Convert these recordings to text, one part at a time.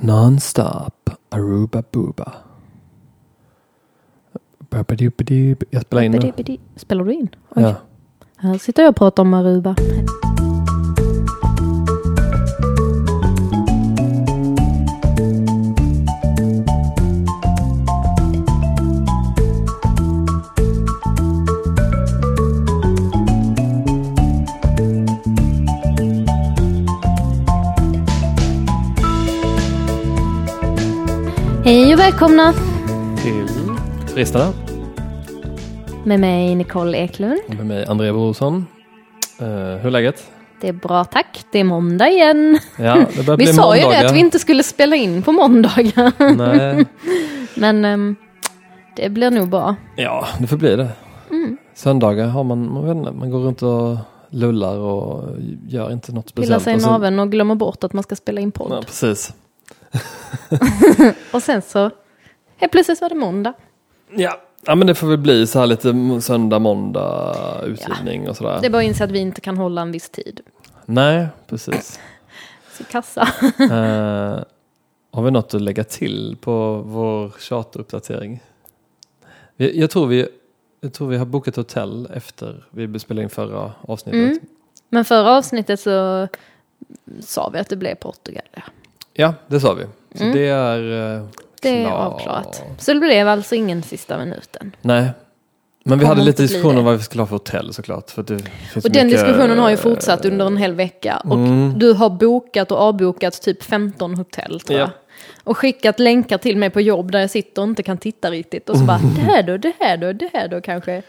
Non-stop. Aruba booba. Jag spelar in nu. Spelar du in? Oj. Ja. Här sitter jag och pratar om Aruba. Välkomna Till Turisterna. med mig Nicole Eklund. Och med mig Andrea Brorsson. Uh, hur är läget? Det är bra tack, det är måndag igen. Ja, det Vi sa ju det att vi inte skulle spela in på måndagar. Men ehm, det blir nog bra. ja det får bli det. Mm. Söndagar har man, man, vet inte, man går runt och lullar och gör inte något Pillar speciellt. sig i naveln och glömmer bort att man ska spela in podd. Ja, precis. Och sen så, helt plötsligt var det måndag. Ja. ja, men det får väl bli så här lite söndag, måndag utgivning och sådär. Det är bara att inse att vi inte kan hålla en viss tid. Nej, precis. Så kassa. Eh, har vi något att lägga till på vår charteruppdatering? Vi- Jag tror vi, jag tror vi har bokat hotell efter vi spelade in förra avsnittet. Mm. Men förra avsnittet så sa vi att det blev Portugal. Ja. Det sa vi. Så Mm. det är eh, Det är klart. avklarat. Så det blev alltså ingen sista minuten. Nej. Men vi Kommer hade lite bli diskussion det. om vad vi skulle ha för hotell såklart. För att det finns Och den mycket, diskussionen har ju eh, fortsatt under en hel vecka. Och Mm. du har bokat och avbokat typ 15 hotell tror jag. Ja. Och skickat länkar till mig på jobb där jag sitter och inte kan titta riktigt. Och så bara, det här då, det här då, det här då kanske.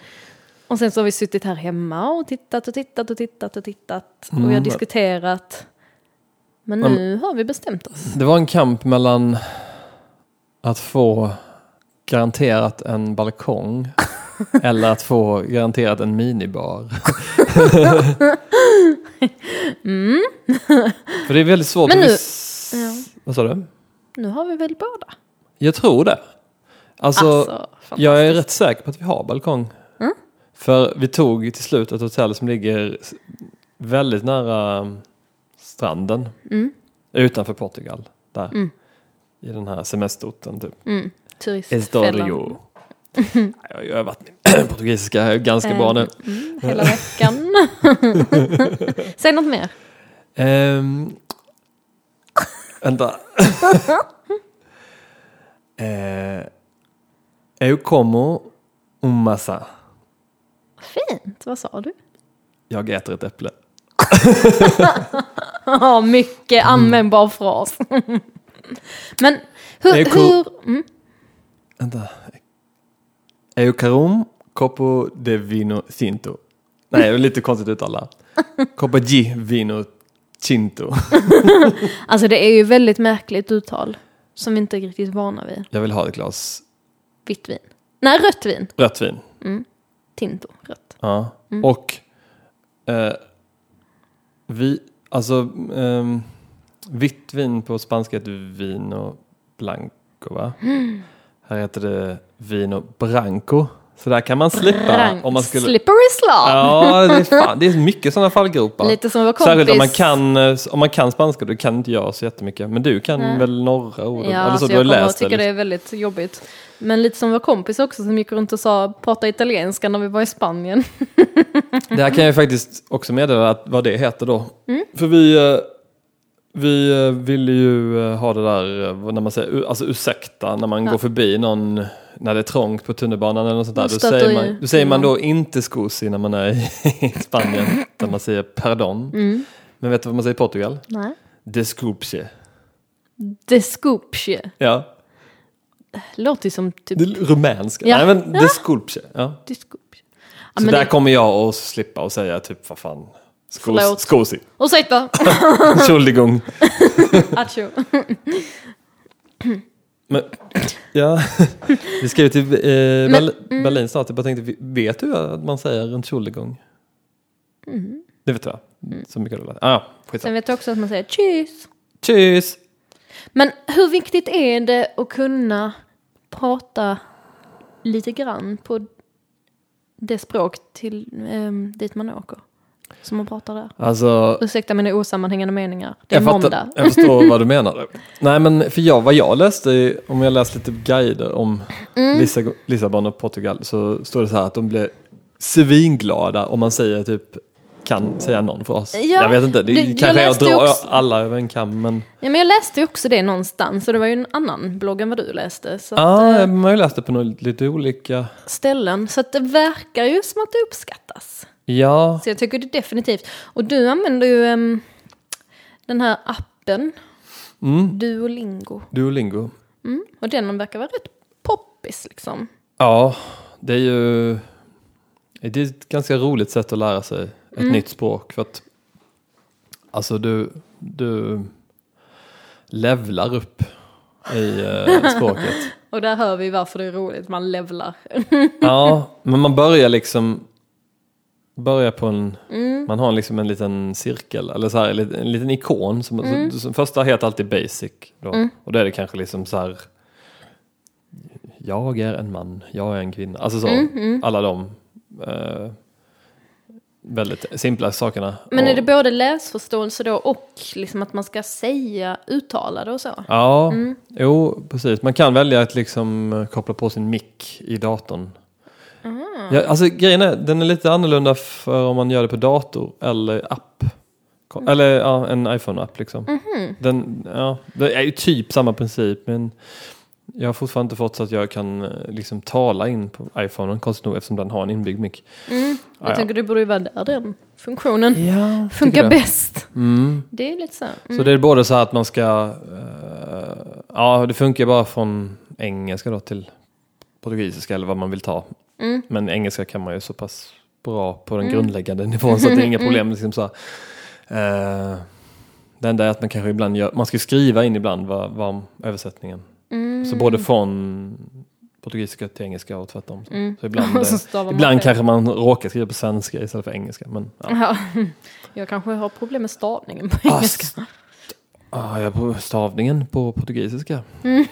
Och sen så har vi suttit här hemma och tittat och tittat och tittat och tittat. Och vi har Mm. diskuterat. Men nu har vi bestämt oss. Det var en kamp mellan att få garanterat en balkong eller att få garanterat en minibar. För det är väldigt svårt Men att nu- vis- Ja. Vad sa du? Nu har vi väl båda. Jag tror det. Alltså, Alltså, jag är rätt säker på att vi har balkong. Mm. För vi tog till slut ett hotell som ligger väldigt nära stranden. Mm. Utanför Portugal. Där. Mm. I den här semesterorten typ. Mm, turistfällan. Jag har ju övat min portugisiska ganska bra nu. Mm, hela veckan. Säg något mer. Um, vänta. eh, eu como un massa. Fint, vad sa du? Jag äter ett äpple. Ja, mycket Mm. användbar fras. Men hur... Cool. hur mm, Vänta. Eu carum copo de vino tinto. Nej, det är lite konstigt uttal. Copo di vino tinto. alltså det är ju väldigt märkligt uttal. Som vi inte är riktigt vana vid. Jag vill ha ett glas Vitt vin. Nej, rött vin. rött vin. Tinto, rött. Ja. Och eh, vi, alltså ehm, vitt vin på spanska heter vino blanco va? Här heter det vino branco. Så där kan man slippa Rank. om man skulle... Slippery slop. Ja, det är, fan, det är mycket sådana fallgropar. Lite som vår kompis. Särskilt om man kan, eh, om man kan spanska, då kan inte jag så jättemycket. Men du kan Nej. väl några ord? Ja, Eller alltså så, du jag kommer läst tycka det. är väldigt jobbigt. Men lite som vår kompis också som gick runt och sa prata italienska när vi var i Spanien. Det här kan jag faktiskt också meddela att vad det heter då. Mm. För vi, eh, vi eh, ville ju ha det där, när man säger alltså ursäkta, när man Ja. går förbi någon, när det är trångt på tunnelbanan eller något sånt där. Då säger, man, då säger man då inte scusi när man är i Spanien, utan man säger pardon. Mm. Men vet du vad man säger i Portugal? Nej. Desculpe. Desculpe. Ja, Låter som typ... rumänska. Ja. Nej men desculpe. Ja. Desculpe. Ja, Så men där det- kommer jag att slippa och säga typ vad fan. Förlåt. Scusi. Ursäkta! Entschuldigung. Acho. Men, ja, vi ju till eh, Berl- mm. Berlin snart. Jag bara tänkte, vet du att man säger Entschuldigung? Mm. Det vet jag. Så mycket har. Ah, skitsamma. Sen vet jag också att man säger tjus. Tjus! Men hur viktigt är det att kunna prata lite grann på det språk till um, dit man åker? Som man pratar där. Alltså, Ursäkta mina osammanhängande meningar. Det är jag, måndag. fattar, jag förstår vad du menar. Nej men för jag, vad jag läste, om jag läste lite guider om Mm. Lissa, Lissabon och Portugal så står det så här att de blir svinglada om man säger typ kan säga någon fras. Ja, jag vet inte, det, jag kanske är att läste ju dra också- alla över en kam men Ja, men jag läste också det någonstans och det var ju en annan blogg än vad du läste. Att, ja, eh, man har ju läst det på några lite olika. ställen. Så att det verkar ju som att det uppskattas. Ja, Så jag tycker det definitivt. Och du använder ju ehm, den här appen, mm, Duolingo. Duolingo. Mm. Och den verkar vara rätt poppis liksom. Ja, det är ju det är ett ganska roligt sätt att lära sig ett Mm. nytt språk. För att alltså du, du levlar upp i eh, språket. Och där hör vi varför det är roligt, man levlar. Ja, men man börjar liksom börja på en, Mm. man har liksom en liten cirkel eller så här, en liten- en liten ikon. Som, Mm. så, som första heter alltid basic. Då. Och då är det kanske liksom så här, jag är en man, jag är en kvinna. Alltså så, Mm, alla de eh, väldigt simpla sakerna. Men är det både läsförståelse då och liksom att man ska säga, uttala det och så? Ja, Mm. jo precis. Man kan välja att liksom koppla på sin mick i datorn. Ja, alltså grejen är, den är lite annorlunda för om man gör det på dator eller app. Ko- Eller ja, en iPhone-app liksom. Mhm. Den, ja, det är ju typ samma princip men jag har fortfarande inte fått så att jag kan eh, liksom tala in på iPhonen konstigt nog eftersom den har en inbyggd mick. Mm. Jag Ja, ja. tänker det borde ju vara där den funktionen Ja, funkar bäst. Mm. Det är lite så. Så det är både så att man ska, eh, ja det funkar bara från engelska då till portugisiska eller vad man vill ta. Mm. Men engelska kan man ju så pass bra på den grundläggande nivån så att det är inga problem. Liksom så. här. Eh, det enda är att man kanske ibland gör, man ska skriva in ibland vad, vad översättningen. Mm. Så både från portugisiska till engelska och tvärtom. Så, Mm. så ibland, så eh, stavar man ibland kanske man råkar skriva på svenska istället för engelska. Men, ja. Ja. Jag kanske har problem med stavningen på engelska. Ah, ja, på stavningen på portugisiska. Mm.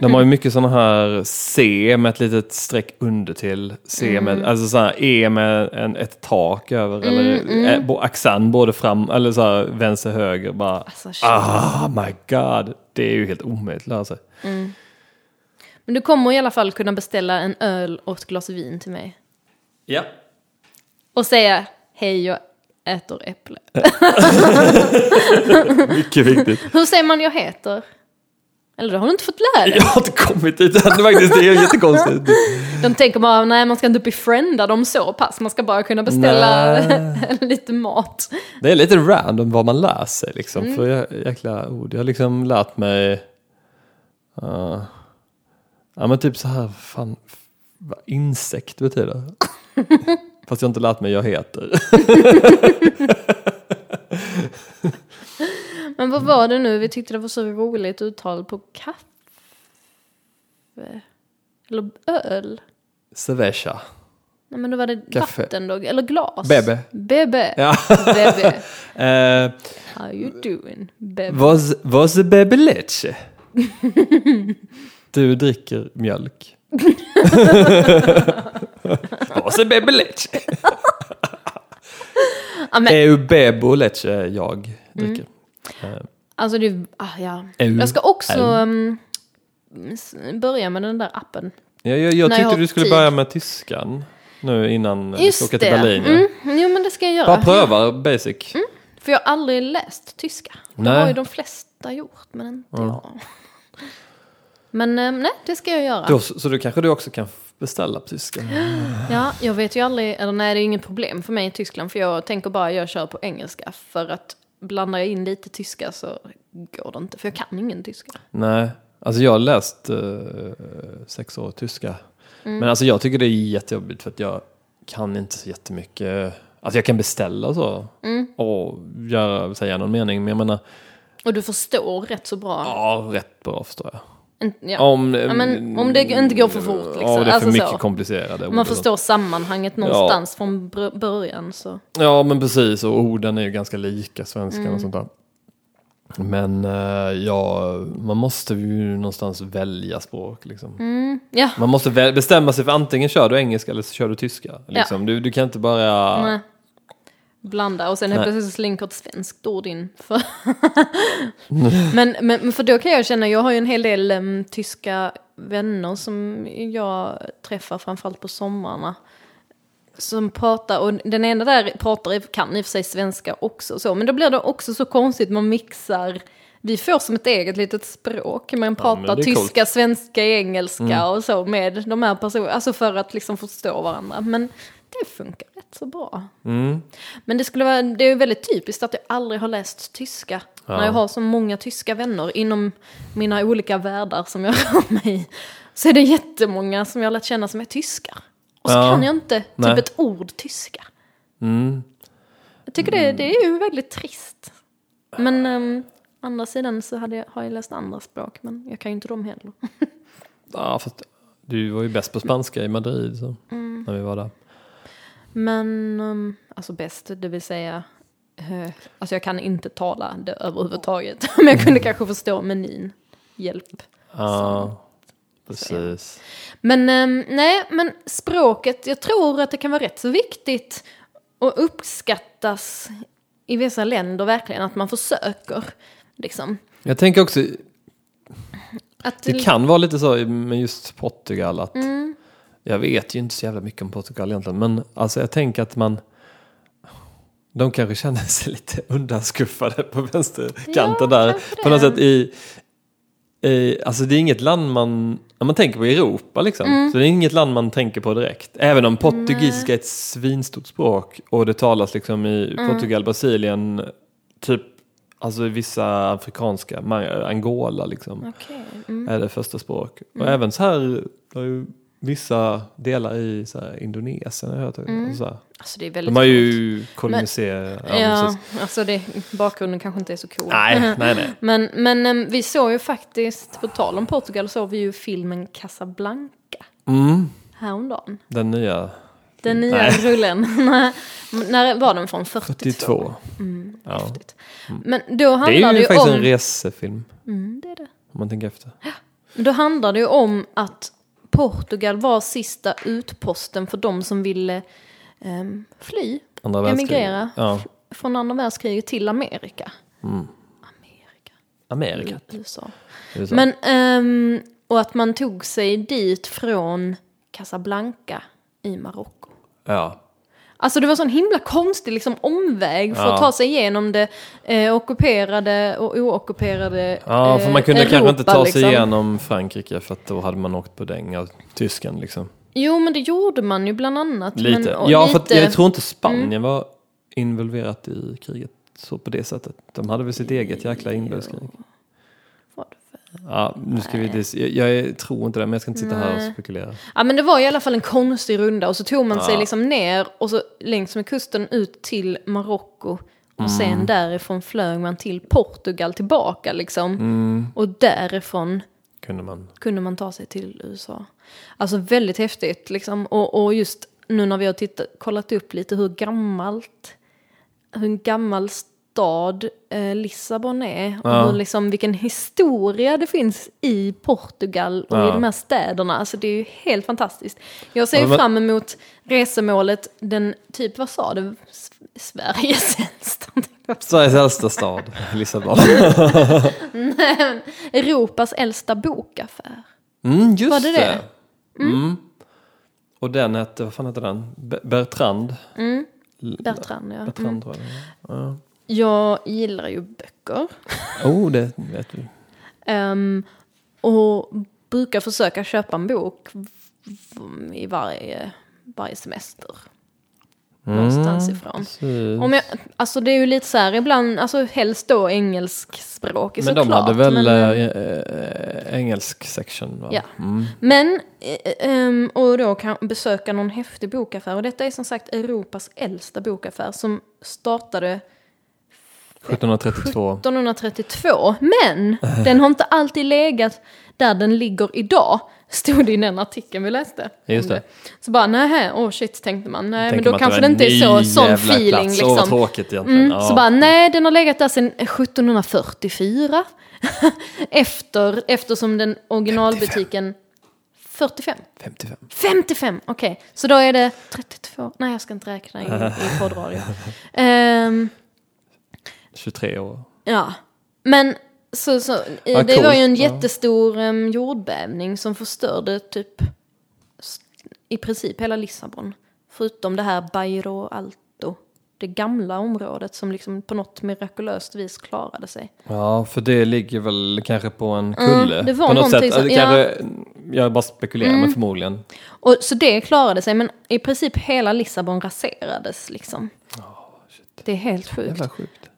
De har ju mycket sådana här C med ett litet streck under till. C Mm. med, alltså så E med en, ett tak över. eller eh, bo- accent både fram, eller så här vänster höger. Bara, Alltså, ah my god. Det är ju helt omöjligt att lära sig. Men du kommer i alla fall kunna beställa en öl och ett glas vin till mig. Ja. Och säga hej jag äter äpple. Mycket viktigt. Hur säger man jag heter? Eller det har du inte fått lära dig. Jag har inte kommit dit än faktiskt. Det är jättekonstigt. De tänker bara, nej man ska inte befrienda dem så pass. Man ska bara kunna beställa lite mat. Det är lite random vad man lär sig liksom. Mm. För jä- jäkla ord. Jag har liksom lärt mig. Uh, ja men typ så här. Fan, vad insekt betyder. Fast jag har inte lärt mig jag heter. Men vad var det nu? Vi tyckte det var så roligt uttal på kaffe. Eller öl. Cerveza. Nej men då var det Kaffe. vatten då, eller glas. Bebe. Bebe. Ja. Bebe. Uh, How you doing? Bebe. was, was the baby leche? Du dricker mjölk. Was the baby leche? Ja, men, Eu bebo leche jag dricker. Eh, alltså det, ah, ja. Eu. Jag ska också um, s- börja med den där appen. Ja, jag, jag När jag tyckte har du skulle tid. börja med tyskan nu innan vi Just ska åka det. till Berlin. Mm, jo men det ska jag göra. Bara pröva basic. För jag har aldrig läst tyska. Det Nej. har ju de flesta gjort, men inte jag. Men eh, nej, det ska jag göra. Då, så då kanske du också kan beställa på tyska. Ja, jag vet ju aldrig, eller nej det är inget problem för mig i Tyskland. För jag tänker bara jag kör på engelska. För att blandar jag in lite tyska så går det inte. För jag kan ingen tyska. Nej, alltså jag har läst eh, sex år tyska. Mm. Men alltså jag tycker det är jättejobbigt för att jag kan inte så jättemycket. Alltså jag kan beställa så. Mm. Och göra, säga någon mening. Men jag menar, Och du förstår rätt så bra. ja rätt bra förstår jag. En- Ja. Om, Ja, men om det inte går för fort, liksom. Ja, det är för Alltså mycket så. komplicerade Om ord man förstår sammanhanget någonstans från br- början så. Ja men precis och orden är ju ganska lika svenskan Mm. och sånt där. Men eh, ja, man måste ju någonstans välja språk liksom. Mm. Ja, Man måste bestämma sig för antingen kör du engelska eller så kör du tyska. Liksom. Du, du kan inte bara... nej. Blanda och sen helt plötsligt slinker ett svenskt ord in. För men, men för då kan jag känna, jag har ju en hel del em, tyska vänner som jag träffar framförallt på sommarna. Som pratar, och den ena där pratar, kan i och för sig svenska också så, men då blir det också så konstigt, man mixar vi får som ett eget litet språk, man pratar är tyska, coolt. svenska, engelska och så med de här personerna, alltså för att liksom förstå varandra. Men det funkar rätt så bra. Mm. Men det, skulle vara, det är väldigt typiskt att jag aldrig har läst tyska. Ja. När jag har så många tyska vänner inom mina olika världar som jag rör mig i. Så är det jättemånga som jag har lärt känna som är tyskar. Och så Ja. kan jag inte typ Nej. ett ord tyska. Mm. Jag tycker det, det är ju väldigt trist. Men um, andra sidan så hade jag, har jag läst andra språk, men jag kan ju inte dem heller. Ja, fast du var ju bäst på spanska i Madrid så, Mm. när vi var där. Men, um, alltså bäst, det vill säga, eh, alltså jag kan inte tala det överhuvudtaget. Men jag kunde kanske förstå menyn. Hjälp. Ja, precis. Men ehm, nej, men språket, jag tror att det kan vara rätt så viktigt och uppskattas i vissa länder verkligen att man försöker. Liksom. Jag tänker också, Att det kan vara lite så med just Portugal att Mm. Jag vet ju inte så jävla mycket om Portugal egentligen, men alltså jag tänker att man de kanske känner sig lite undanskuffade på vänsterkanten Ja, där. På något sätt i, i, alltså det är inget land man, man tänker på Europa liksom, Mm. så det är inget land man tänker på direkt. Även om portugisiska är ett svinstort språk och det talas liksom i Mm. Portugal, Brasilien, typ, alltså vissa afrikanska, Angola liksom Okej. Mm. är det första språk. Och även så här, det är ju vissa delar i så här, Indonesien jag hört. och Så här. Alltså det är väldigt De har ju koloniserat. ja, Ja, alltså det, bakgrunden kanske inte är så cool. Nej, nej, nej. Men, men vi såg ju faktiskt, på tal om Portugal, såg vi ju filmen Casablanca Mm, häromdagen. den nya Den nya Nej. rullen. när var den från? 42? 42. Mm, Ja. häftigt. Men då Det handlar är det ju ju faktiskt om... en resefilm. Mm, det är det. Om man tänker efter. Då handlar det ju om att Portugal var sista utposten för de som ville em, fly Andra. Emigrera. Ja. från andra världskriget till Amerika. Mm. Amerika. Amerika. USA. USA. Men, ehm, och att man tog sig dit från Casablanca i Marocko. Ja. Alltså det var sån himla konstig liksom, omväg för Ja. att ta sig igenom det eh, ockuperade och oockuperade ja, för man eh, kunde kanske inte Europa, ta sig liksom. igenom Frankrike för att då hade man åkt på däng av tysken liksom. Jo, men det gjorde man ju bland annat. Lite. Men, och ja, för lite- Mm. jag tror inte Spanien var involverat i kriget så på det sättet. De hade väl sitt eget jäkla inbördeskrig. För- Ja, nu ska vi, jag, jag tror inte det, men jag ska inte sitta här och spekulera. Ja men det var i alla fall en konstig runda och så tog man sig Ja. liksom ner och så längs med kusten ut till Marocko och Mm. sen därifrån flög man till Portugal tillbaka liksom. Mm. Och därifrån Kunde man. kunde man ta sig till USA. Alltså väldigt häftigt liksom. Och, och just nu när vi har tittat, kollat upp lite hur gammalt, hur gammal stad eh, Lissabon är. Och Ja. hur, liksom, vilken historia det finns i Portugal och i Ja. de här städerna. Alltså det är ju helt fantastiskt. Jag ser Ja, men- fram emot resemålet, den typ, vad sa du, Sveriges äldsta. Sveriges äldsta stad, Lissabon. Europas äldsta bokaffär. Mm, just Var det det? Mm. Och den hette, vad fan hette den? Be- Bertrand? Mm. Bertrand, ja. Bertrand Mm. tror jag det ja. Jag gillar ju böcker. Oh, det vet vi. Ehm, och brukar försöka köpa en bok i varje, varje semester. Någonstans ifrån. Precis. Om jag, alltså det är ju lite så här ibland, alltså helst då engelskspråk Men såklart. de hade väl men, eh, engelsk section? Va? Ja. Mm. men ehm, och då kan besöka någon häftig bokaffär. Och detta är som sagt Europas äldsta bokaffär som startade 1732. 1732. Men den har inte alltid legat där den ligger idag. Stod det i den artikeln vi läste. Just det. Så bara, nej, oh shit tänkte man. Nej, Tänker men då kanske det inte är så, sån feeling plats. Åh, liksom. tråkigt egentligen. Mm, Ja. Så bara, nej, den har legat där sedan 1744. Efter, eftersom den originalbutiken 45? 55. 55, okej. Så då är det 32, nej jag ska inte räkna i, i poddradio. Ehm, 23 år. ja, men så, så, Ja, det var ju en jättestor em, jordbävning som förstörde typ i princip hela Lissabon. Förutom det här Bairro Alto, det gamla området som liksom på något mirakulöst vis klarade sig. Ja, för det ligger väl kanske på en kulle. Mm, det var på något sätt. som- Alltså, ja. Mm. kanske, jag bara spekulerar, men förmodligen. Och, så det klarade sig, men i princip hela Lissabon raserades liksom. Det är helt sjukt. Jävla sjukt.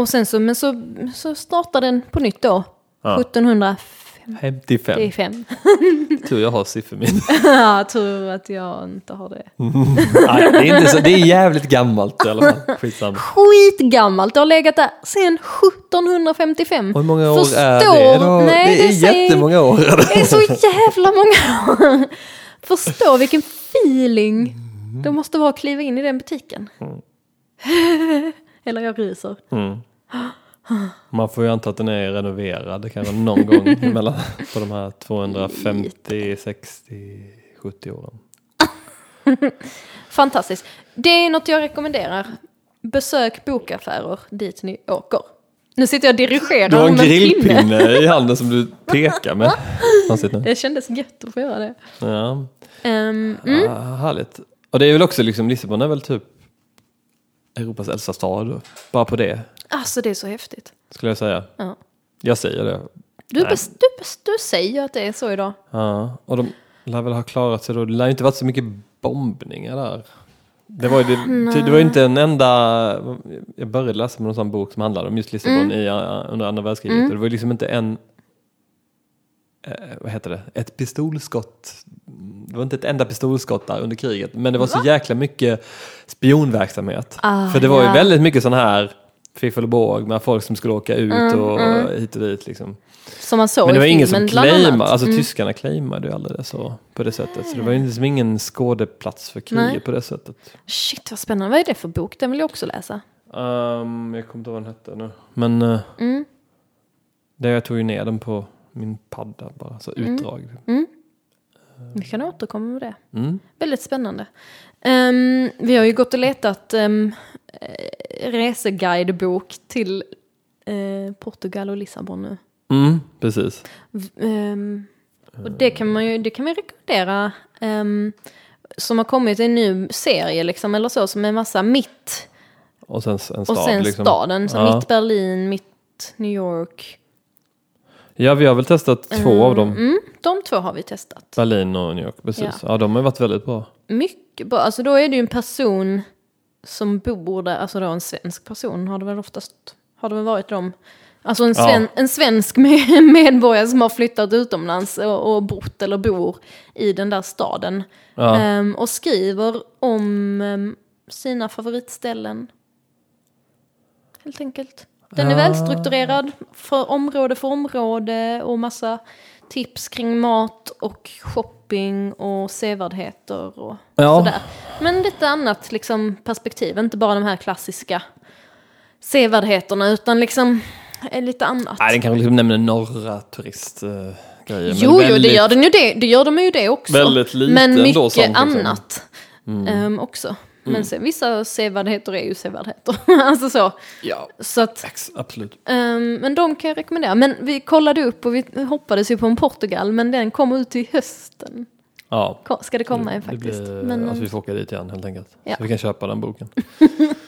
Och sen så, men så, så startade den på nytt då. Ja. 1755. 55. Tur jag har sifferminne. Jag tror att jag inte har det. Nej, det är inte så. Det är jävligt gammalt i alla fall. Skitsamma. Skitgammalt, det har legat där sedan 1755. Och hur många år är Förstår- det då? Nej, det är det jättemånga år. Det är så jävla många år. Förstå vilken feeling det måste vara att kliva in i den butiken. Eller jag ryser. Mm. Man får ju anta att den är renoverad kanske någon gång mellan, på de här 250, 60, 70 åren. Fantastiskt. Det är något jag rekommenderar. Besök bokaffärer dit ni åker. Nu sitter jag och dirigerar Du har en med pinne. grillpinne i handen som du pekar med. Det kändes gött att få göra det. Ja, Ehm, mm. ja, härligt. Och det är väl också liksom, Lissabon är väl typ Europas äldsta stad. Bara på det Alltså det är så häftigt. skulle jag säga. Ja. Jag säger det. Du, du, du säger att det är så idag. Ja, och de lär väl ha klarat sig då. Det lär ju inte varit så mycket bombningar där. Det var ju det, det var ju inte en enda, jag började läsa med någon sån bok som handlade om just Lissabon i, uh, under andra världskriget. Och det var ju liksom inte en, eh, vad heter det, ett pistolskott. Det var inte ett enda pistolskott där under kriget. Men det var så jäkla mycket spionverksamhet. Ah, För det var ju ja. väldigt mycket sån här fiffel och båg med folk som skulle åka ut och hit och dit liksom. Som man såg Men det var ingen som claimade, alltså Mm. tyskarna claimade ju aldrig det så på det sättet. Så det var ju liksom ingen skådeplats för kriget Nej. på det sättet. Shit vad spännande, vad är det för bok? Den vill jag också läsa. Um, jag kommer inte ihåg vad den hette nu. Men uh, Mm. det, jag tog ju ner den på min padda bara, så utdrag. Vi kan återkomma med det. Mm. Väldigt spännande. Ehm, vi har ju gått och letat um, reseguidebok till eh, Portugal och Lissabon nu. Mm, precis. Ehm, och det kan man ju det kan vi rekommendera. ehm, som har kommit en ny serie liksom, eller så, som är massa mitt Och sen en stad. och sen liksom. staden. Så Ja. mitt Berlin, mitt New York. Ja, vi har väl testat två av dem. Mm, de två har vi testat. Berlin och New York, precis. Ja. Ja. de har varit väldigt bra. Mycket bra. Alltså då är det ju en person som bor där, alltså då en svensk person har det väl oftast, har det väl varit de. Alltså en, sven, en svensk med, medborgare som har flyttat utomlands och, och bott eller bor i den där staden. Ja. Ehm, och skriver om ehm, sina favoritställen. Helt enkelt. Den är välstrukturerad för område för område och massa tips kring mat och shopping och sevärdheter och Ja. sådär. Men lite annat liksom, perspektiv, inte bara de här klassiska sevärdheterna utan liksom eh, lite annat. Nej, den kanske liksom nämner norra turistgrejer. men Jo, jo, det väldigt- gör, den ju det, det gör de ju det också. Väldigt lite Men ändå mycket sånt, liksom. annat ehm, också. Men sen, vissa sevärdheter är ju sevärdheter. alltså så. Ja, så att, ex- absolut. ehm, men de kan jag rekommendera. Men vi kollade upp och vi hoppades ju på en Portugal, men den kommer ut i hösten. Ja. Ko- Ska det komma Det faktiskt. blir, men, alltså vi får åka dit igen helt enkelt. Ja. Så vi kan köpa den boken.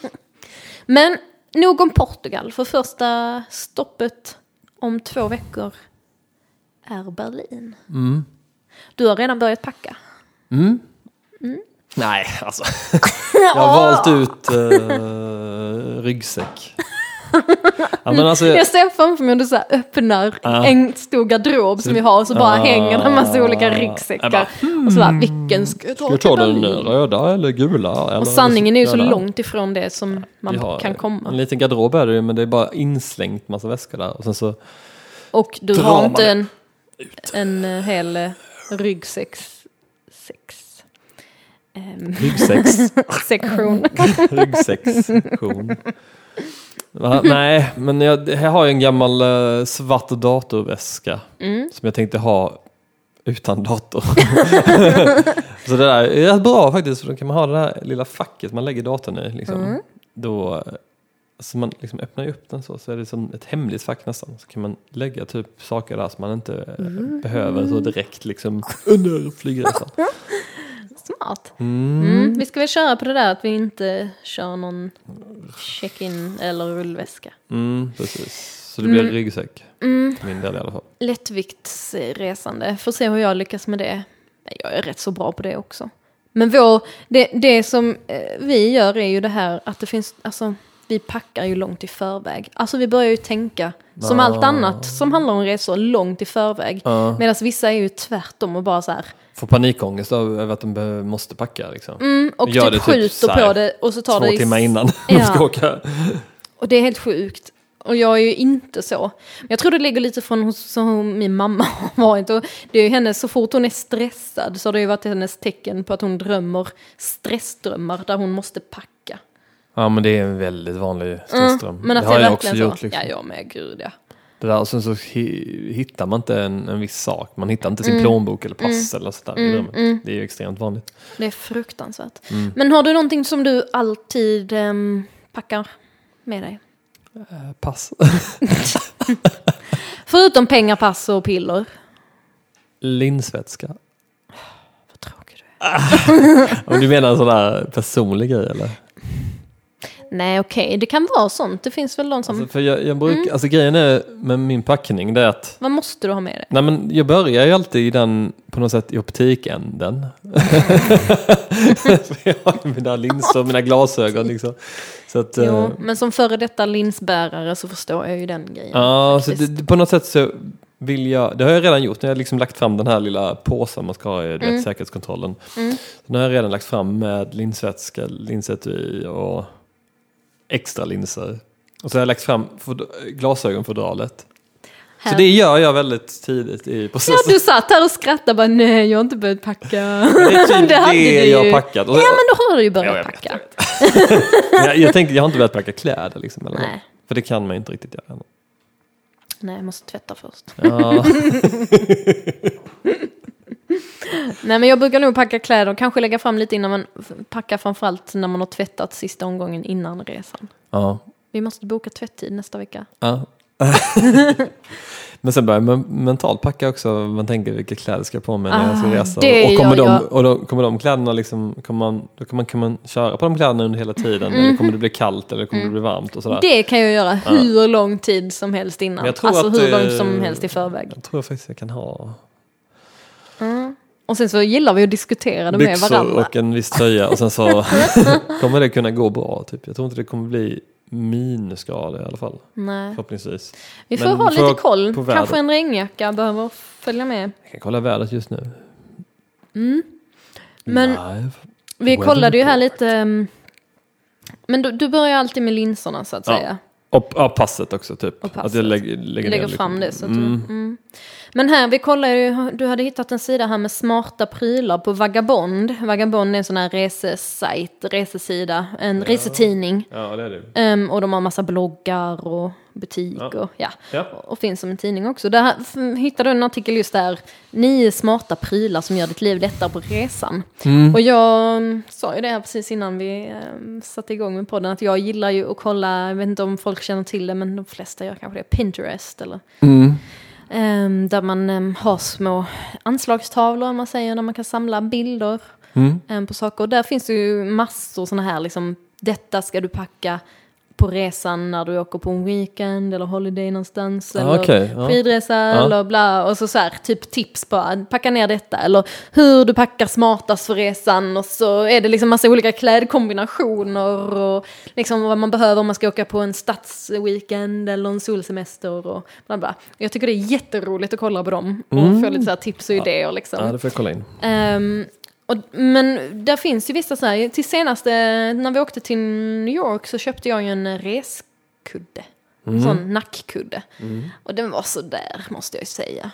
men nog om Portugal, för första stoppet om två veckor är Berlin. Mm. Du har redan börjat packa. Nej, alltså. Jag har valt ut uh, ryggsäck. ja, men alltså, Jag ser framför mig hur du så här öppnar Ja. en stor garderob som vi har och så bara Ja. hänger det en massa olika ryggsäckar. Bara, och så bara, vilken ska jag ta ska jag ta den Berlin? röda eller gula? Eller Och sanningen är ju så långt ifrån det som man har kan En komma. liten garderob är det ju, men det är bara inslängt massa väskor där. Och sen så, Och du har inte en, en eh, hel eh, ryggsäck sex, ryggsäcks, sektion. ryggsäckssektion. Va? Nej, men jag, här har jag en gammal eh, svart datorväska Mm. som jag tänkte ha utan dator. så det där är rätt bra faktiskt, för då kan man ha det där lilla facket man lägger datorn i. Liksom. Mm. Då, alltså man liksom öppnar ju upp den så, så är det som ett hemligt fack nästan. Så kan man lägga typ saker där som man inte eh, Mm. behöver så direkt liksom under flygresan. Smart. Mm. Mm. Vi ska väl köra på det där att vi inte kör någon check-in eller rullväska. Mm, precis. Så det blir Mm. ryggsäck. Mm. För min del i alla fall. Lättviktsresande, får se hur jag lyckas med det. Jag är rätt så bra på det också. Men vår, det, det som eh, vi gör är ju det här att det finns, alltså vi packar ju långt i förväg. Alltså vi börjar ju tänka, som Ah. allt annat som handlar om resor, långt i förväg. Ja. Medan vissa är ju tvärtom och bara så här, Får panikångest över att de måste packa liksom. mm, och Gör typ det typ skjuter här på det och så tar Två det i timmar innan Ja. de ska åka. Och det är helt sjukt. Och jag är ju inte så. Men jag tror det ligger lite från hos, som min mamma har varit. Och det är ju hennes, så fort hon är stressad så har det ju varit hennes tecken på att hon drömmer stressdrömmar där hon måste packa. Ja men det är en väldigt vanlig stressdröm. Mm, men att det det, har jag också så. gjort. Liksom. Ja, jag med. Gud ja. Det där, och sen så hi- hittar man inte en, en viss sak. Man hittar inte sin Mm. plånbok eller pass eller sådär i Mm, drömmen. mm. Det är ju extremt vanligt. Det är fruktansvärt. Mm. Men har du någonting som du alltid ehm, packar med dig? Eh, Pass. Förutom pengar, pass och piller. Linsvätska. Vad tråkig du är. Om du menar en sån där personlig grej eller? Nej, okej. Det kan vara sånt. Det finns väl de som... Alltså, för jag, jag brukar, Mm. alltså grejen är med min packning det är att Vad måste du ha med dig? Nej men jag börjar ju alltid i den, på något sätt i optikänden. Så jag har mina linser och mina glasögon liksom. Så att, Jo, eh, men som före detta linsbärare så förstår jag ju den grejen. ja, så faktiskt. det, det- på något sätt så vill jag, det har jag redan gjort, när jag har liksom lagt fram den här lilla påsen man ska ha i Mm. vet, säkerhetskontrollen. Mm. Så den har jag redan lagt fram med linsvätska, linsetui och extra linser. Och så har jag lagt fram fod- glasögonfodralet. Så det gör jag väldigt tidigt i Ja, processen. du satt här och skrattade bara nej, jag har inte börjat packa. Det är typ Det det, du jag har packat. Och, Ja, men då har du ju Ja, börjat vet, packa. jag vet. jag, jag tänker, jag har inte börjat packa kläder liksom. Eller Nej. För det kan man ju inte riktigt göra. Nej, jag måste tvätta först. Ja, Nej, men jag brukar nog packa kläder och kanske lägga fram lite innan man packar framförallt när man har tvättat sista omgången innan resan. ja, Vi måste boka tvätttid nästa vecka. ja. Men sen börjar man mentalt packa också. Man tänker vilka kläder ska jag på mig när jag ska Ah, resa. Och kommer, gör de, jag. och då, kommer de kläderna liksom, kommer man, då kan man, kan man köra på de kläderna under hela tiden? Eller kommer det bli kallt eller kommer det bli varmt? Och sådär. Mhm. Det kan jag göra hur lång tid som helst innan. Jag Alltså hur långt som helst i förväg. Jag tror faktiskt jag kan ha Och sen så gillar vi att diskutera det med byxor varandra. och en viss tröja och sen så kommer det kunna gå bra. Typ. Jag tror inte det kommer bli minusgrader i alla fall. Nej. Förhoppningsvis. Vi får Men ha lite koll. Kanske en regnjacka behöver följa med. Jag kan kolla vädret just nu. Mm. Men Live. vi kollade ju här lite. um, Men du, du börjar alltid med linserna så att Ja. säga. Och ja, passet också typ. Passet. Att jag lägger, lägger, Lägger ner fram lite. det. Så mm. du, mm. Men här, vi kollade ju, du hade hittat en sida här med smarta prylar på Vagabond. Vagabond är en sån här resesajt, resesida, en resetidning. Ja, det är det. Ehm, och de har massa bloggar och butik Ja. och ja. Ja. Och finns som en tidning också. Där hittade du en artikel just där. Nio smarta prylar som gör ditt liv lättare på resan. Mm. Och jag mm, sa ju det här precis innan vi um, satte igång med podden. Att jag gillar ju att kolla, jag vet inte om folk känner till det, men de flesta gör kanske det. Pinterest eller Mm. ehm, där man ehm, har små anslagstavlor, om man säger, där man kan samla bilder Mm. um, på saker. Och där finns det ju massor sådana här, liksom, detta ska du packa på resan när du åker på en weekend eller holiday någonstans. Ja, eller ja. skidresa Ja. eller bla. Och så, så här, typ tips på att packa ner detta. Eller hur du packar smartast för resan. Och så är det liksom massa olika klädkombinationer. Och liksom vad man behöver om man ska åka på en stadsweekend eller en solsemester. Och bla bla. Jag tycker det är jätteroligt att kolla på dem. Och få lite så här tips och idéer liksom. Mm. Ja, det får jag kolla in. Ehm, och, men där finns ju vissa så här, till senaste, när vi åkte till New York så köpte jag ju en reskudde. Mm. Sån nackkudde. Och den var så där måste jag ju säga.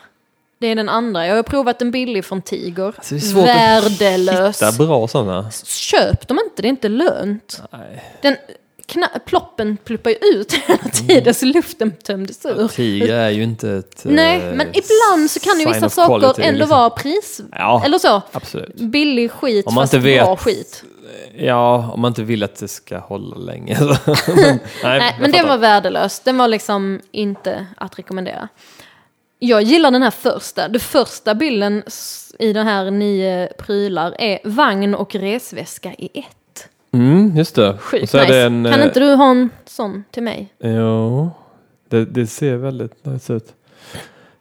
Det är den andra. Jag har provat en billig från Tiger. Alltså, det är svårt Värdelös. Hitta bra sådana. Köp dem inte, det är inte lönt. Nej. Den, kna- ploppen pluppar ju ut hela tiden så luften tömdes ur. Tiger är ju inte ett... Nej, eh, men ibland så kan ju vissa saker quality, ändå liksom. vara pris... Ja, Eller så. absolut. Billig skit Om man fast inte vet- bra skit. Ja, om man inte vill att det ska hålla länge. men, nej, Nej, men den var värdelös. Den var liksom inte att rekommendera. Jag gillar den här första. Den första bilden i den här nio prylar är vagn och resväska i ett. Mm, just det. Sjukt nice. en, kan eh, inte du ha en sån till mig? Jo, det, det ser väldigt nice ut.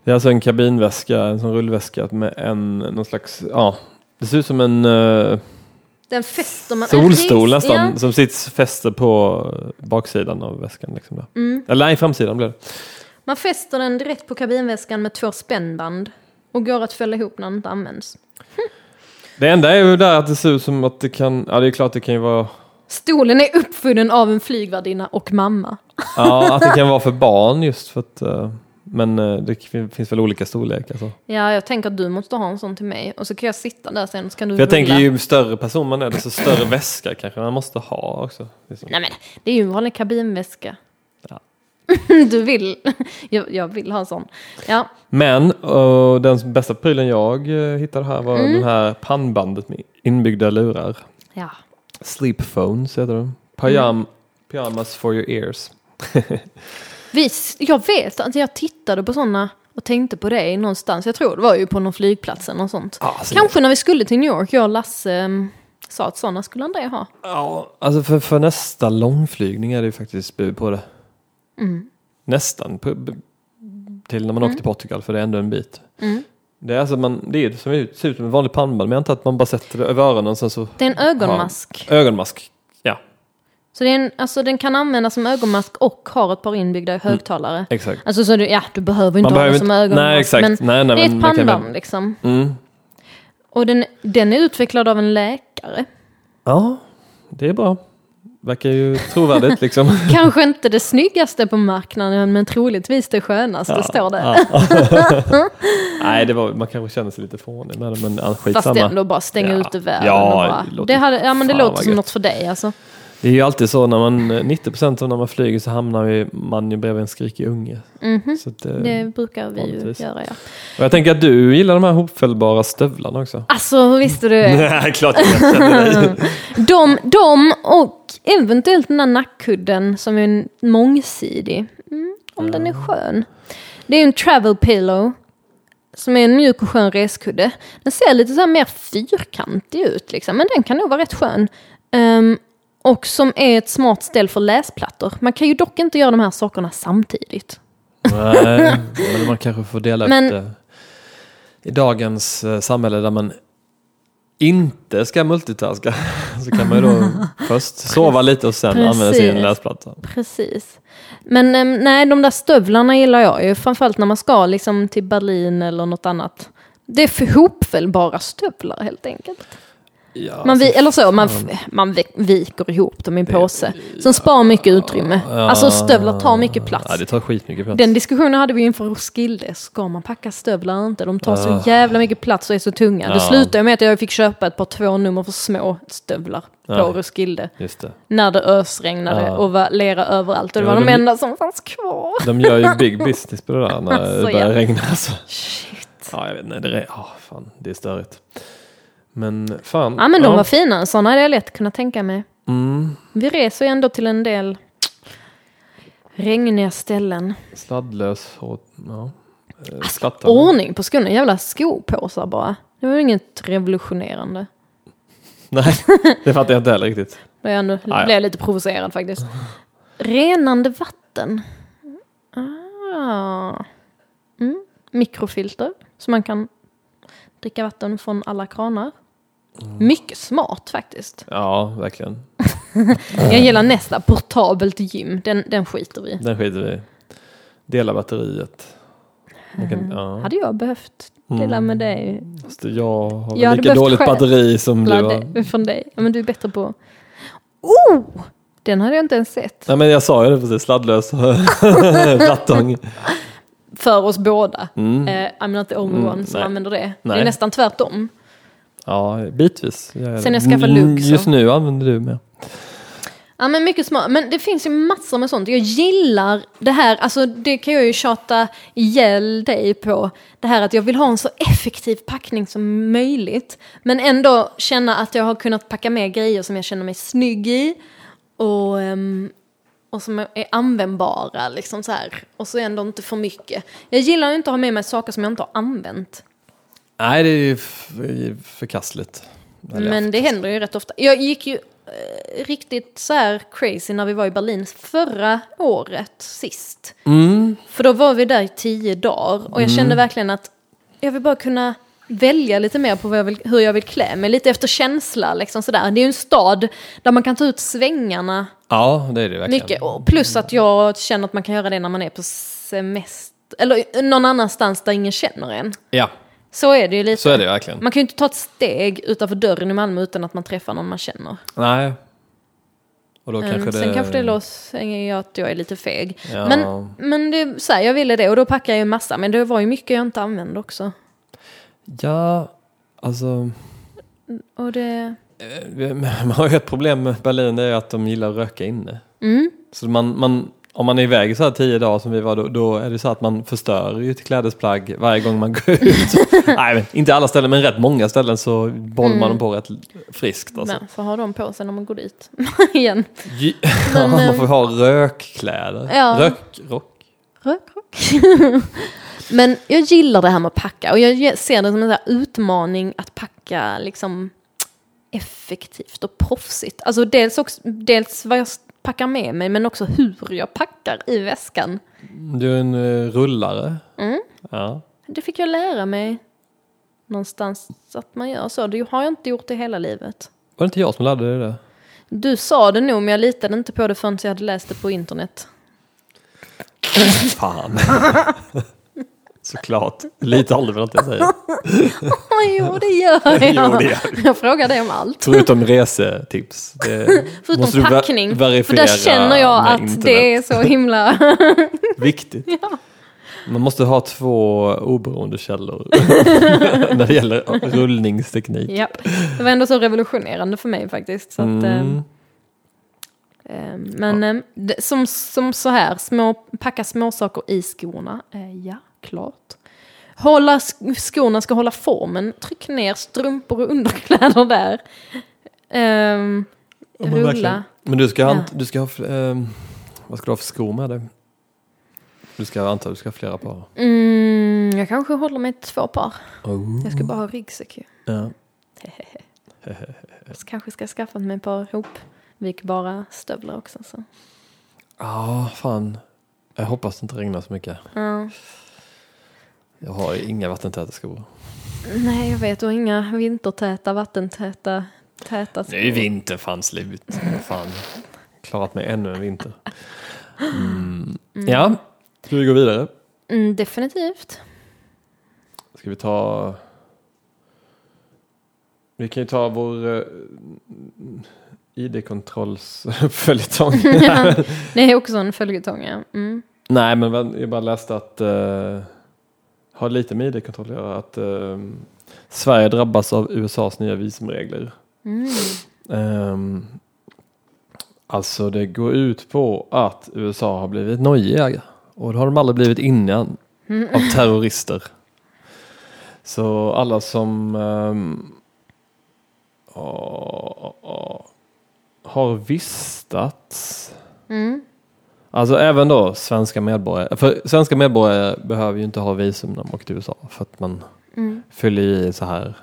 Det är alltså en kabinväska, en sån rullväska med en, någon slags, ja, det ser ut som en eh, Den fäster man... solstol nästan, Ja. som sitter fäster på eh, baksidan av väskan. Liksom. Mm. Eller nej, framsidan blir det. Man fäster den direkt på kabinväskan med två spännband. Och går att fälla ihop när den inte används. Det enda är ju där att det ser ut som att det kan, ja det är klart det kan ju vara, Stolen är uppfunnen av en flygvärdinna och mamma. ja att det kan vara för barn just för att, eh, men eh, det fin- finns väl olika storlekar så. Ja, jag tänker att du måste ha en sån till mig. Och så kan jag sitta där sen så kan du För jag rulla. tänker ju större person man är, desto större väska kanske man måste ha också. Liksom. Nej men det är ju en vanlig kabinväska. Du vill. Jag, jag vill ha en sån. Ja, Men uh, den bästa prylen jag uh, hittade här var Mm. den här pannbandet med inbyggda lurar. ja. Sleep phones heter de. Pyjam, Mm. Pyjamas for your ears. Vis, jag vet att jag tittade på såna och tänkte på det någonstans. Jag tror det var ju på någon flygplats eller något sånt. Alltså, Kanske när vi skulle till New York, jag och Lasse um, sa att såna skulle André ha. Ja, alltså för, för nästa långflygning är det ju faktiskt bud på det. Mm. Nästan på, till när man åker till Portugal för det är ändå en bit. Mm. Det är alltså man, det är som ut- ser ut som en vanlig pannband men jag antar att man bara sätter det över öronen och sen så Det är en ögonmask. ögonmask. Ja, Så det är en, alltså, den kan användas som ögonmask och har ett par inbyggda högtalare. exakt. Alltså så du, ja, du behöver inte Man ha den som ögonmask. nej, exakt. Men Nej, nej, det är ett man kan pannband liksom. Mm. Och den, den är utvecklad av en läkare. Ja, det är bra. Verkar ju trovärdigt liksom. Kanske inte det snyggaste på marknaden men troligtvis det skönaste står det. Ja. Nej, det var, man kanske känner sig lite fånig med det, men ja, Fast skitsamma. ändå bara stänga Ja. ute världen. Ja, och bara, det det, hade, ja, men det låter som gött. något för dig alltså. Det är ju alltid så när man, 90% av när man flyger så hamnar man ju bredvid en skrikig unge. Mhm. Så att, eh, Det brukar vi ju göra ja. och jag tänker att du gillar de här hopfällbara stövlarna också. Alltså visste du det? Nej, klart jag. De, de och eventuellt den där nackkudden som är mångsidig. Mm, om den är skön. Det är en travel pillow. Som är en mjuk och skön reskudde. Den ser lite så mer fyrkantig ut liksom. Men den kan nog vara rätt skön. Ehm, och som är ett smart ställ för läsplattor. Man kan ju dock inte göra de här sakerna samtidigt. Nej, men man kanske får dela Men- upp det. I dagens eh, samhälle där man inte ska multitaska så kan man ju då först sova lite och sen använda sin Precis. läsplatta. Precis. Men ehm, nej, de där stövlarna gillar jag ju. Framförallt när man ska liksom till Berlin eller något annat. Det är för hopfällbara stövlar helt enkelt. Ja, Man vi, alltså, eller så, man, man vi- viker ihop dem i en påse. Som sparar mycket utrymme. Alltså stövlar tar mycket plats. Ja, det tar skitmycket plats. Den diskussionen hade vi inför Roskilde. Ska man packa stövlar eller inte? De tar så jävla mycket plats och är så tunga. Det Ja. slutade med att jag fick köpa ett par två nummer för små stövlar på Ja. Roskilde. Det. När det ösregnade Ja. och var lera överallt. Och det Ja, var de de- enda som fanns kvar. De gör ju big business på det där när Alltså, det börjar ja. regna. Alltså. Shit. Ja, jag vet inte. Det är, fan, det är störigt. Men fan. Ja men de var fina. Sådana hade jag lätt kunnat tänka mig. mm, Vi reser ju ändå till en del regniga ställen. Sladdlös och ja. eh, Alltså. Ordning på skorna. Jävla skopåsar bara. Det var ju inget revolutionerande. Nej, det fattar jag inte heller riktigt. Då jag ändå ja. blev lite provocerad faktiskt. Renande vatten. Ah. Mm. Mikrofilter. Så man kan dricka vatten från alla kranar. Mm. Mycket smart faktiskt. Ja, verkligen. Jag gillar nästa, portabelt gym. Den, den skiter vi i. Den skiter vi i. Dela batteriet. Man kan, ja. Hade jag behövt dela med dig? Fast jag har Jag lika dåligt själv. batteri som du har. det- Från dig. Ja, men du är bättre på... Oh! Den hade jag inte ens sett. Nej men jag sa ju det precis, sladdlös plattång. För oss båda. Mm. Eh, I'm not the only Mm, one som nej. använder det. Det Nej. är nästan tvärtom. Ja, bitvis. jag Sen jag skaffade Mm, Lux så- Just nu använder du med. Ja men mycket smart. Men det finns ju massor med sånt. Jag gillar det här, alltså det kan jag ju tjata ihjäl dig på. Det här att jag vill ha en så effektiv packning som möjligt. Men ändå känna att jag har kunnat packa med grejer som jag känner mig snygg i. Och, ehm, och som är användbara liksom så här. Och så ändå inte för mycket. Jag gillar ju inte att ha med mig saker som jag inte har använt. Nej, det är ju förkastligt. Eller Men det händer ju rätt ofta. Jag gick ju eh, riktigt så här crazy när vi var i Berlin förra året sist. Mm. För då var vi där i tio dagar och jag kände verkligen att jag vill bara kunna välja lite mer på jag vill, hur jag vill klä mig. Lite efter känsla liksom sådär. Det är ju en stad där man kan ta ut svängarna Ja, det är det verkligen. mycket. Och plus att jag känner att man kan göra det när man är på semester. Eller någon annanstans där ingen känner en. Ja, Så är det ju lite. så är det verkligen. Man kan ju inte ta ett steg utanför dörren i Malmö utan att man träffar någon man känner. Nej. Och då Mm, kanske det... Sen kanske det låter att jag är lite feg. Ja. Men, men det, så här, jag ville det och då packade jag ju massa. Men det var ju mycket jag inte använde också. Ja, alltså... Och det... eh, Man har ju ett problem med Berlin, det är att de gillar att röka inne. Mm. Så man, man, om man är iväg så här tio dagar som vi var då, då är det så att man förstör ju ett klädesplagg varje gång man går ut. Nej, inte alla ställen, men rätt många ställen så bollar man dem på rätt friskt. Alltså. Men får ha dem på sig när man går dit igen. Ge- Men, man eh, får ha rökkläder. Ja. Rökrock. Rökrock. Men jag gillar det här med att packa och jag ser det som en utmaning att packa liksom effektivt och proffsigt. Alltså dels, också, dels vad jag packar med mig men också hur jag packar i väskan. Du är en uh, rullare. Mm. Ja. Det fick jag lära mig någonstans att man gör så. Det har jag inte gjort det hela livet. Var det inte jag som lärde dig det? Du sa det nog men jag litade inte på det förrän jag hade läst det på internet. Fan. Såklart. Lite aldrig på något jag säger. jo det gör jag. Jo, det gör. Jag frågar dig om allt. Förutom resetips. Förutom du ver- packning. För där känner jag med att internet. det är så himla... Viktigt. Man måste ha två oberoende källor när det gäller rullningsteknik. Japp. Det var ändå så revolutionerande för mig faktiskt. Så att, Mm. ehm, men ehm, det, som, som så här, små, packa småsaker i skorna. Eh, ja, klart. Hålla, sk- skorna ska hålla formen. Tryck ner strumpor och underkläder där. Ja, men rulla. verkligen. Men du ska ha, Ja. du ska ha ehm, vad ska du ha för skor med dig? Du ska anta du ska ha flera par. Mm, jag kanske håller mig till två par. Oh. Jag ska bara ha ryggsäck ju. Ja. Så kanske ska skaffa mig ett par hopvikbara stövlar också. Så. Ja, fan. Jag hoppas det inte regnar så mycket. Ja. Jag har ju inga vattentäta skor. Nej, jag vet. Och inga vintertäta, vattentäta, täta skor. Det är vinter fan slut. Fan. Klarat mig ännu en vinter. Mm. Ja, ska vi gå vidare? Mm, definitivt. Ska vi ta... Vi kan ju ta vår uh, ID-kontrollsföljetong. Det är också en följetong, ja. Mm. Nej, men jag bara läste att uh, har lite med ID-kontroll att göra. Att eh, Sverige drabbas av USAs nya visumregler. Mm. Ehm, alltså det går ut på att USA har blivit nojiga. Och det har de aldrig blivit innan av terrorister. Så alla som åh, har vistats Mm. Alltså även då svenska medborgare. För svenska medborgare behöver ju inte ha visum när de åker till USA. För att man Mm. fyller i så här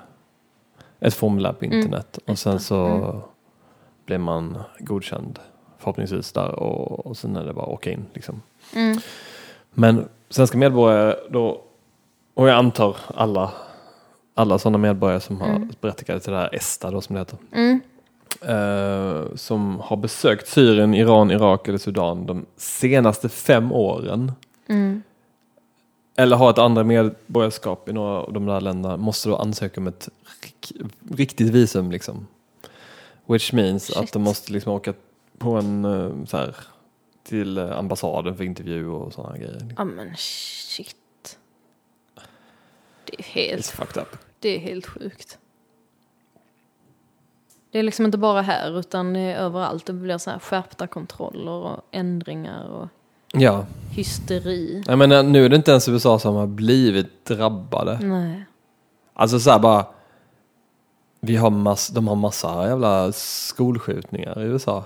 ett formulär på internet. Och sen så blir man godkänd förhoppningsvis där. Och, och sen är det bara att åka in liksom. Mm. Men svenska medborgare då, och jag antar alla, alla sådana medborgare som har berättigade till det här ESTA då som det heter. Eh, som har besökt Syrien, Iran, Irak eller Sudan de senaste fem åren. Mm. Eller har ett andra medborgarskap i några av de där länderna måste då ansöka om ett rik- riktigt visum liksom. Which means Shit. att de måste liksom åka på en eh, så här till eh, ambassaden för intervju och sådana grejer. Ja men shit. Det är helt, det är helt sjukt. Det är liksom inte bara här utan överallt. Det blir så här skärpta kontroller och ändringar och Ja, hysteri. jag menar nu är det inte ens USA som har blivit drabbade. Nej. Alltså så här bara, vi har mass, de har massa jävla skolskjutningar i USA.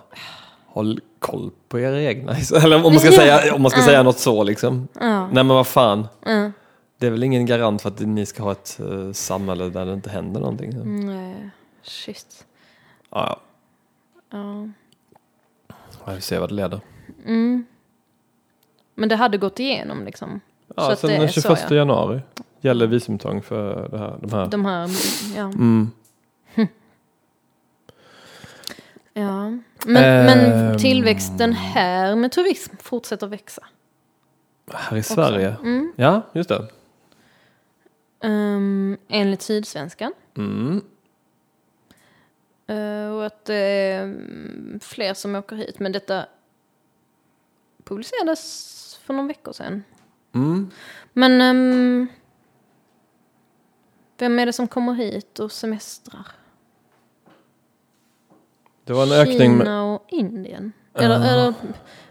Håll koll på era egna. Eller om man ska, säga, om man ska säga något så liksom. Ja. Nej men vad fan. Ja. Det är väl ingen garant för att ni ska ha ett uh, samhälle där det inte händer någonting. Mm. Nej. Shit. Ja, Ja. ja. Vi får se vad det leder. Mm. Men det hade gått igenom liksom. Så Ja, att sen den så, 21 ja. januari gäller visumtvång för det här, de här. De här, ja. Mm. ja. Men, men Ehm. tillväxten här med turism fortsätter växa. Här i Sverige? Mm. Ja, just det. Um, enligt Sydsvenskan. Mm. Eh, och att det är mm, fler som åker hit. Men detta publicerades för någon veckor sedan. Mm. Men ehm, vem är det som kommer hit och semestrar? Det var en ökning med... Kina och Indien? Eller, eller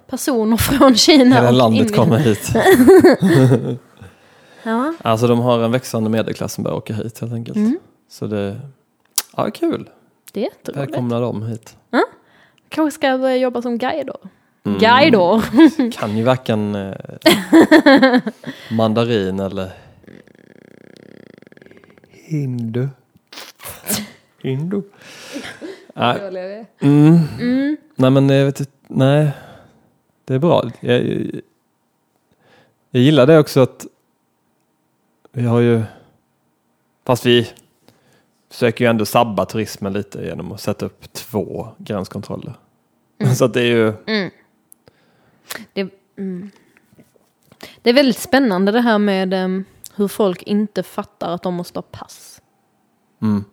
personer från Kina Hela och landet Indien? kommer hit. Ja. Alltså de har en växande medelklass som börjar åka hit helt enkelt. Mm. Så det, ja kul. Det är jätteroligt. Välkomna dem hit. Kanske ska jag börja jobba som guide då. Mm. Guide då? Kan ju varken eh, mandarin eller hindu. Hindu. Nej. Mm. Mm. nej men jag vet inte, nej. Det är bra. Jag, jag, jag gillar det också att vi har ju, fast vi försöker ju ändå sabba turismen lite genom att sätta upp två gränskontroller. Så att det är ju, Mm. Det, mm. det är väldigt spännande det här med em, hur folk inte fattar att de måste ha pass. mm.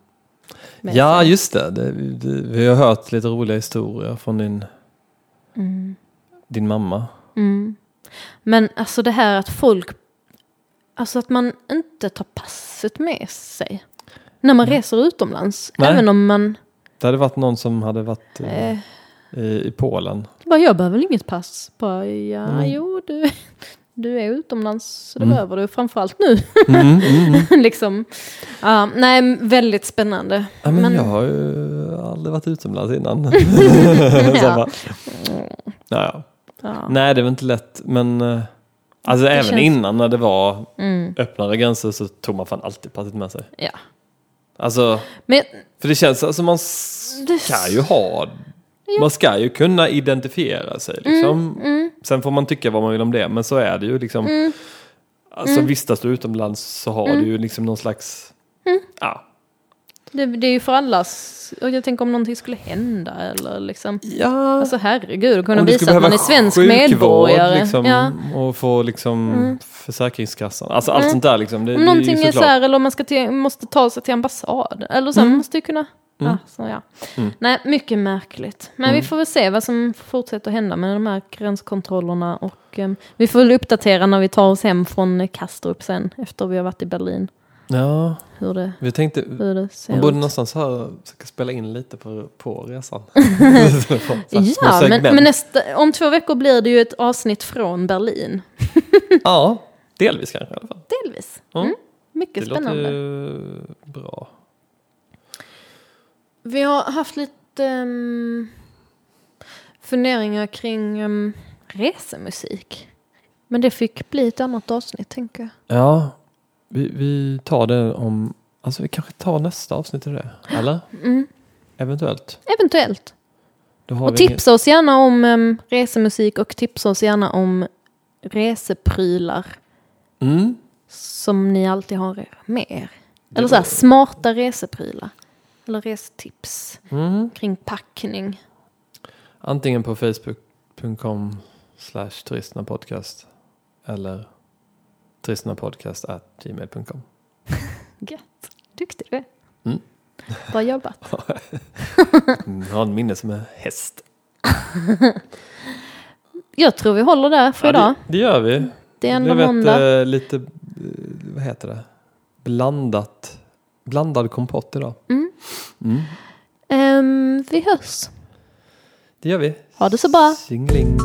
Ja, sig. just det. det, det. Vi har hört lite roliga historier från din, din mamma. Mm. Men alltså det här att folk, alltså att man inte tar passet med sig. När man reser utomlands. Nej. Även om man, Det hade varit någon som hade varit eh, eh, i, i Polen. bara jag behöver väl inget pass. Bara, ja, Mm. jo, du, du är utomlands så det Mm. behöver du. Framförallt nu. Mm, mm, mm. liksom. Ja, nej, väldigt spännande. Ja, men, Men- jag har ju aldrig varit utomlands innan. Ja. Ja, ja. Nej, det var inte lätt. Men eh, alltså, även känns- innan när det var Mm, öppnare gränser så tog man fan alltid passet med sig. ja. Alltså, Men för det känns alltså man ska ju ha, man ska ju kunna identifiera sig liksom. mm, Sen får man tycka vad man vill om det, men så är det ju liksom. Alltså vistas du utomlands så har du ju liksom någon slags, ja. Det, det är ju för allas, och jag tänker om någonting skulle hända eller liksom. Ja, Alltså herregud, att kunna visa att man är svensk medborgare. Liksom, Ja. Och få liksom Försäkringskassan, alltså allt sånt där liksom. Det, Om det någonting är är så här, eller om man ska till, måste ta sig till ambassaden. Eller så, man måste ju kunna... Ja, så, ja. Mm. Nej, mycket märkligt. Men vi får väl se vad som fortsätter hända med de här gränskontrollerna. Och em, vi får väl uppdatera när vi tar oss hem från Kastrup sen, efter vi har varit i Berlin. Ja, Hur det, vi tänkte, hur det ser man borde ut. någonstans här, försöka spela in lite på, på resan. Ja, men, men nästa, om två veckor blir det ju ett avsnitt från Berlin. Ja, delvis kanske i alla fall. Delvis. Ja. Mm, mycket Det låter spännande. ju bra. Vi har haft lite um, funderingar kring um, resemusik. Men det fick bli ett annat avsnitt, tänker jag. Ja, vi, vi tar det om, alltså vi kanske tar nästa avsnitt i det, eller? Mm, Eventuellt. eventuellt. Och tipsa oss gärna om um, resemusik och tipsa oss gärna om reseprylar Mm. som ni alltid har med er. Eller så här, smarta reseprylar. Eller resetips Mm. kring packning. Antingen på facebook.com slash turistnapodcast eller turistnapodcast at gmail.com. Gött. Duktig du är. Mm. Bra jobbat. Jag har en minne som en häst. Jag tror vi håller där för idag. det, det gör vi. Det är ändå måndag. ett, eh, lite, eh, vad heter det, blandat, blandad kompott idag. Mm. Mm. Ehm, vi hörs. Det gör vi. Ha det så bra. Singling.